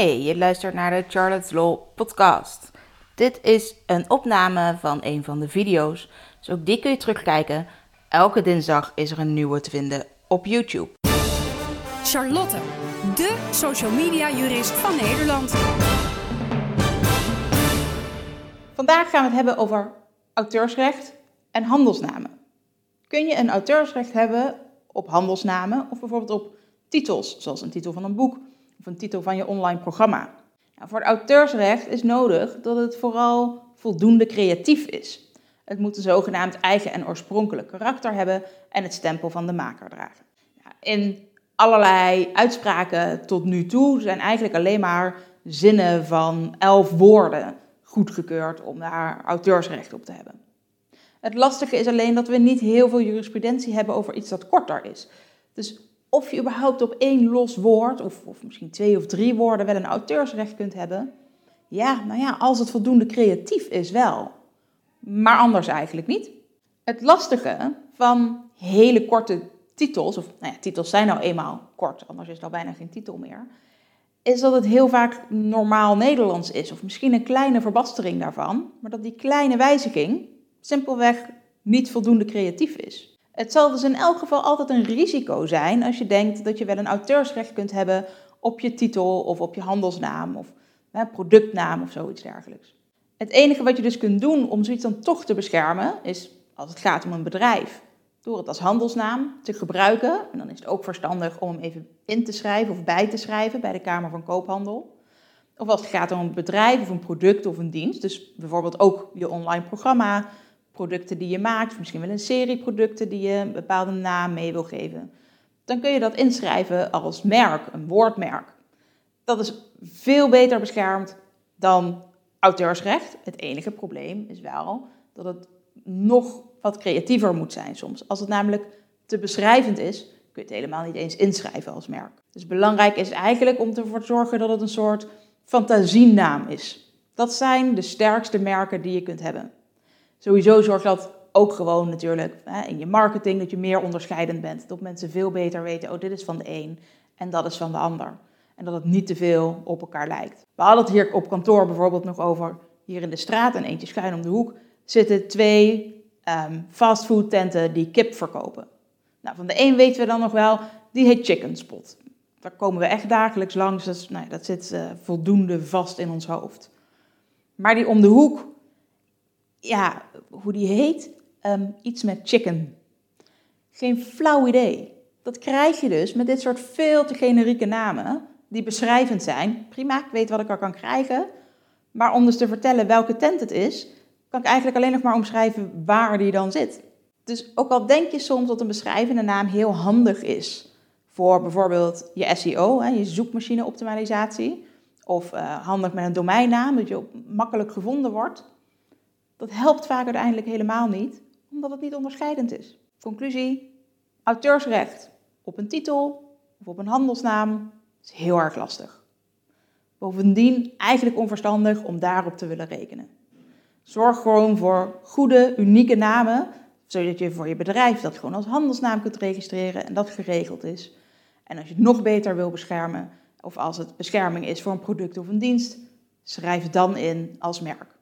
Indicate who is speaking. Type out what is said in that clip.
Speaker 1: Hey, je luistert naar de Charlotte's Law podcast. Dit is een opname van een van de video's, dus ook die kun je terugkijken. Elke dinsdag is er een nieuwe te vinden op YouTube.
Speaker 2: Charlotte, de social media jurist van Nederland.
Speaker 1: Vandaag gaan we het hebben over auteursrecht en handelsnamen. Kun je een auteursrecht hebben op handelsnamen of bijvoorbeeld op titels, zoals een titel van een boek of een titel van je online programma? Nou, voor het auteursrecht is nodig dat het vooral voldoende creatief is. Het moet een zogenaamd eigen en oorspronkelijk karakter hebben en het stempel van de maker dragen. in allerlei uitspraken tot nu toe zijn eigenlijk alleen maar zinnen van elf woorden goedgekeurd om daar auteursrecht op te hebben. Het lastige is alleen dat we niet heel veel jurisprudentie hebben over iets dat korter is. Dus of je überhaupt op één los woord, of, of misschien twee of drie woorden, wel een auteursrecht kunt hebben. Ja, nou ja, als het voldoende creatief is wel. Maar anders eigenlijk niet. Het lastige van hele korte titels, of nou ja, titels zijn nou eenmaal kort, anders is het al bijna geen titel meer, is dat het heel vaak normaal Nederlands is, of misschien een kleine verbastering daarvan, maar dat die kleine wijziging simpelweg niet voldoende creatief is. Het zal dus in elk geval altijd een risico zijn als je denkt dat je wel een auteursrecht kunt hebben op je titel of op je handelsnaam of hè, productnaam of zoiets dergelijks. Het enige wat je dus kunt doen om zoiets dan toch te beschermen is, als het gaat om een bedrijf, door het als handelsnaam te gebruiken. En dan is het ook verstandig om hem even in te schrijven of bij te schrijven bij de Kamer van Koophandel. Of als het gaat om een bedrijf of een product of een dienst, dus bijvoorbeeld ook je online programma, producten die je maakt, misschien wel een serie producten die je een bepaalde naam mee wil geven, dan kun je dat inschrijven als merk, een woordmerk. Dat is veel beter beschermd dan auteursrecht. Het enige probleem is wel dat het nog wat creatiever moet zijn soms. Als het namelijk te beschrijvend is, kun je het helemaal niet eens inschrijven als merk. Dus belangrijk is eigenlijk om ervoor te zorgen dat het een soort fantasienaam is. Dat zijn de sterkste merken die je kunt hebben. Sowieso zorgt dat ook gewoon natuurlijk hè, in je marketing dat je meer onderscheidend bent. Dat mensen veel beter weten, oh dit is van de een en dat is van de ander. En dat het niet te veel op elkaar lijkt. We hadden het hier op kantoor bijvoorbeeld nog over, hier in de straat en eentje schuin om de hoek, zitten twee um, fastfood tenten die kip verkopen. Nou, van de een weten we dan nog wel, die heet Chicken Spot. Daar komen we echt dagelijks langs, dus, dat zit uh, voldoende vast in ons hoofd. Maar die om de hoek, ja, hoe die heet, um, iets met chicken. Geen flauw idee. Dat krijg je dus met dit soort veel te generieke namen, die beschrijvend zijn. Prima, ik weet wat ik er kan krijgen. Maar om dus te vertellen welke tent het is, kan ik eigenlijk alleen nog maar omschrijven waar die dan zit. Dus ook al denk je soms dat een beschrijvende naam heel handig is voor bijvoorbeeld je SEO, je zoekmachine-optimalisatie, of uh, handig met een domeinnaam, dat je makkelijk gevonden wordt, dat helpt vaak uiteindelijk helemaal niet, omdat het niet onderscheidend is. Conclusie: auteursrecht op een titel of op een handelsnaam is heel erg lastig. Bovendien eigenlijk onverstandig om daarop te willen rekenen. Zorg gewoon voor goede, unieke namen, zodat je voor je bedrijf dat gewoon als handelsnaam kunt registreren en dat geregeld is. En als je het nog beter wil beschermen, of als het bescherming is voor een product of een dienst, schrijf dan in als merk.